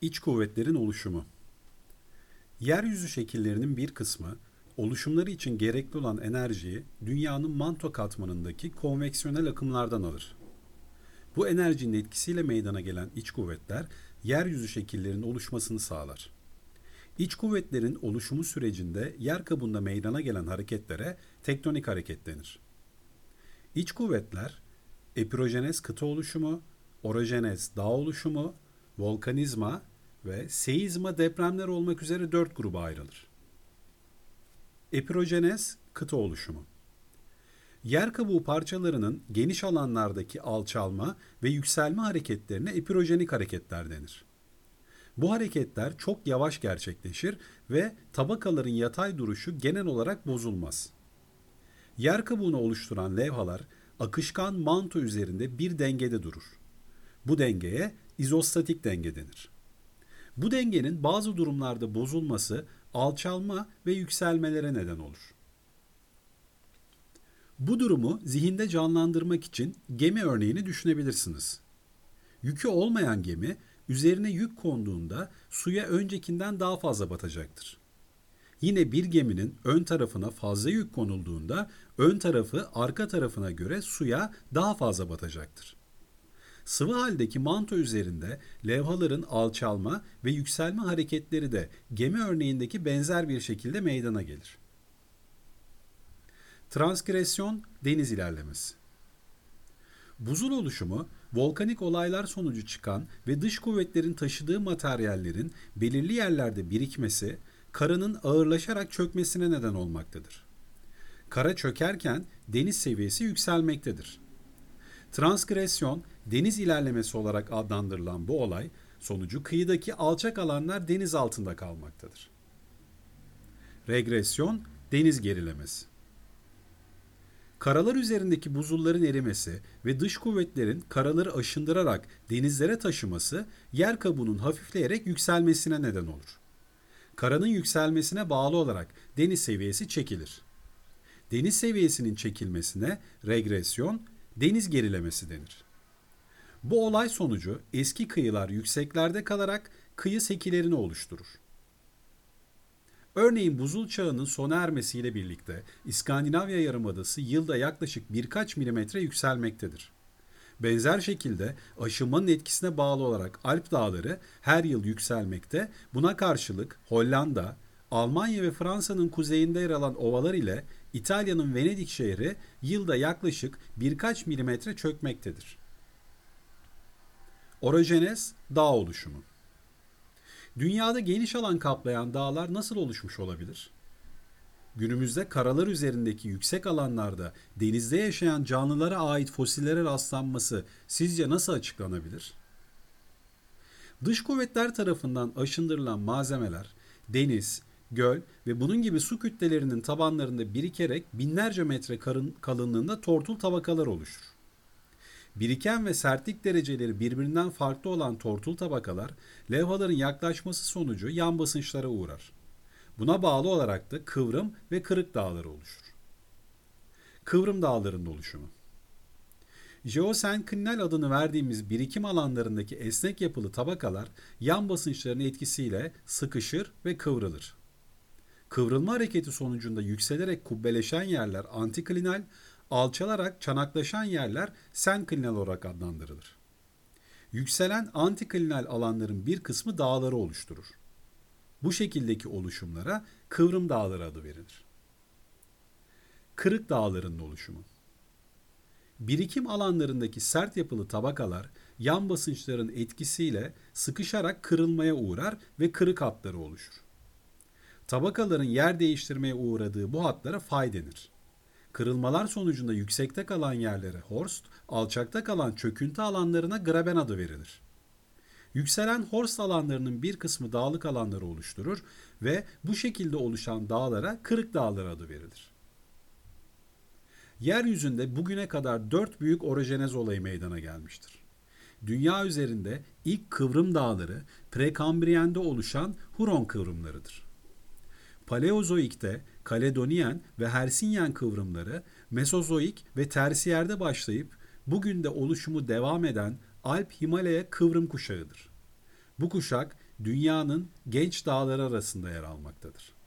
İç kuvvetlerin oluşumu. Yeryüzü şekillerinin bir kısmı oluşumları için gerekli olan enerjiyi dünyanın manto katmanındaki konveksiyonel akımlardan alır. Bu enerjinin etkisiyle meydana gelen iç kuvvetler yeryüzü şekillerinin oluşmasını sağlar. İç kuvvetlerin oluşumu sürecinde yer kabuğunda meydana gelen hareketlere tektonik hareket denir. İç kuvvetler epirojenez kıta oluşumu, orojenez dağ oluşumu, volkanizma ve seizma depremler olmak üzere dört gruba ayrılır. Epirojenez kıta oluşumu. Yer kabuğu parçalarının geniş alanlardaki alçalma ve yükselme hareketlerine epirojenik hareketler denir. Bu hareketler çok yavaş gerçekleşir ve tabakaların yatay duruşu genel olarak bozulmaz. Yer kabuğunu oluşturan levhalar akışkan manto üzerinde bir dengede durur. Bu dengeye izostatik denge denir. Bu dengenin bazı durumlarda bozulması alçalma ve yükselmelere neden olur. Bu durumu zihinde canlandırmak için gemi örneğini düşünebilirsiniz. Yükü olmayan gemi üzerine yük konduğunda suya öncekinden daha fazla batacaktır. Yine bir geminin ön tarafına fazla yük konulduğunda ön tarafı arka tarafına göre suya daha fazla batacaktır. Sıvı haldeki manto üzerinde levhaların alçalma ve yükselme hareketleri de gemi örneğindeki benzer bir şekilde meydana gelir. Transkresyon deniz ilerlemesi. Buzul oluşumu volkanik olaylar sonucu çıkan ve dış kuvvetlerin taşıdığı materyallerin belirli yerlerde birikmesi, karanın ağırlaşarak çökmesine neden olmaktadır. Kara çökerken deniz seviyesi yükselmektedir. Transgresyon, deniz ilerlemesi olarak adlandırılan bu olay sonucu kıyıdaki alçak alanlar deniz altında kalmaktadır. Regresyon, deniz gerilemesi. Karalar üzerindeki buzulların erimesi ve dış kuvvetlerin karaları aşındırarak denizlere taşıması yer kabuğunun hafifleyerek yükselmesine neden olur. Karanın yükselmesine bağlı olarak deniz seviyesi çekilir. Deniz seviyesinin çekilmesine regresyon, deniz gerilemesi denir. Bu olay sonucu eski kıyılar yükseklerde kalarak kıyı sekilerini oluşturur. Örneğin buzul çağının sona ermesiyle birlikte İskandinavya yarımadası yılda yaklaşık birkaç milimetre yükselmektedir. Benzer şekilde aşınmanın etkisine bağlı olarak Alp dağları her yıl yükselmekte. Buna karşılık Hollanda, Almanya ve Fransa'nın kuzeyinde yer alan ovalar ile İtalya'nın Venedik şehri yılda yaklaşık birkaç milimetre çökmektedir. Orojenez dağ oluşumu. Dünyada geniş alan kaplayan dağlar nasıl oluşmuş olabilir? Günümüzde karalar üzerindeki yüksek alanlarda denizde yaşayan canlılara ait fosillere rastlanması sizce nasıl açıklanabilir? Dış kuvvetler tarafından aşındırılan malzemeler deniz, göl ve bunun gibi su kütlelerinin tabanlarında birikerek binlerce metre kalınlığında tortul tabakalar oluşur. Biriken ve sertlik dereceleri birbirinden farklı olan tortul tabakalar levhaların yaklaşması sonucu yan basınçlara uğrar. Buna bağlı olarak da kıvrım ve kırık dağları oluşur. Kıvrım dağlarının oluşumu Jeosenklinal adını verdiğimiz birikim alanlarındaki esnek yapılı tabakalar yan basınçların etkisiyle sıkışır ve kıvrılır. Kıvrılma hareketi sonucunda yükselerek kubbeleşen yerler antiklinal, alçalarak çanaklaşan yerler senklinal olarak adlandırılır. Yükselen antiklinal alanların bir kısmı dağları oluşturur. Bu şekildeki oluşumlara kıvrım dağları adı verilir. Kırık dağlarının oluşumu Birikim alanlarındaki sert yapılı tabakalar yan basınçların etkisiyle sıkışarak kırılmaya uğrar ve kırık hatları oluşur. Tabakaların yer değiştirmeye uğradığı bu hatlara fay denir. Kırılmalar sonucunda yüksekte kalan yerlere horst, alçakta kalan çöküntü alanlarına graben adı verilir. Yükselen horst alanlarının bir kısmı dağlık alanları oluşturur ve bu şekilde oluşan dağlara kırık dağlar adı verilir. Yeryüzünde bugüne kadar dört büyük orojenez olayı meydana gelmiştir. Dünya üzerinde ilk kıvrım dağları Prekambriyen'de oluşan Huron kıvrımlarıdır. Paleozoik'te Kaledoniyen ve Hersinyen kıvrımları Mesozoik ve Tersiyer'de başlayıp bugün de oluşumu devam eden Alp-Himalaya kıvrım kuşağıdır. Bu kuşak dünyanın genç dağları arasında yer almaktadır.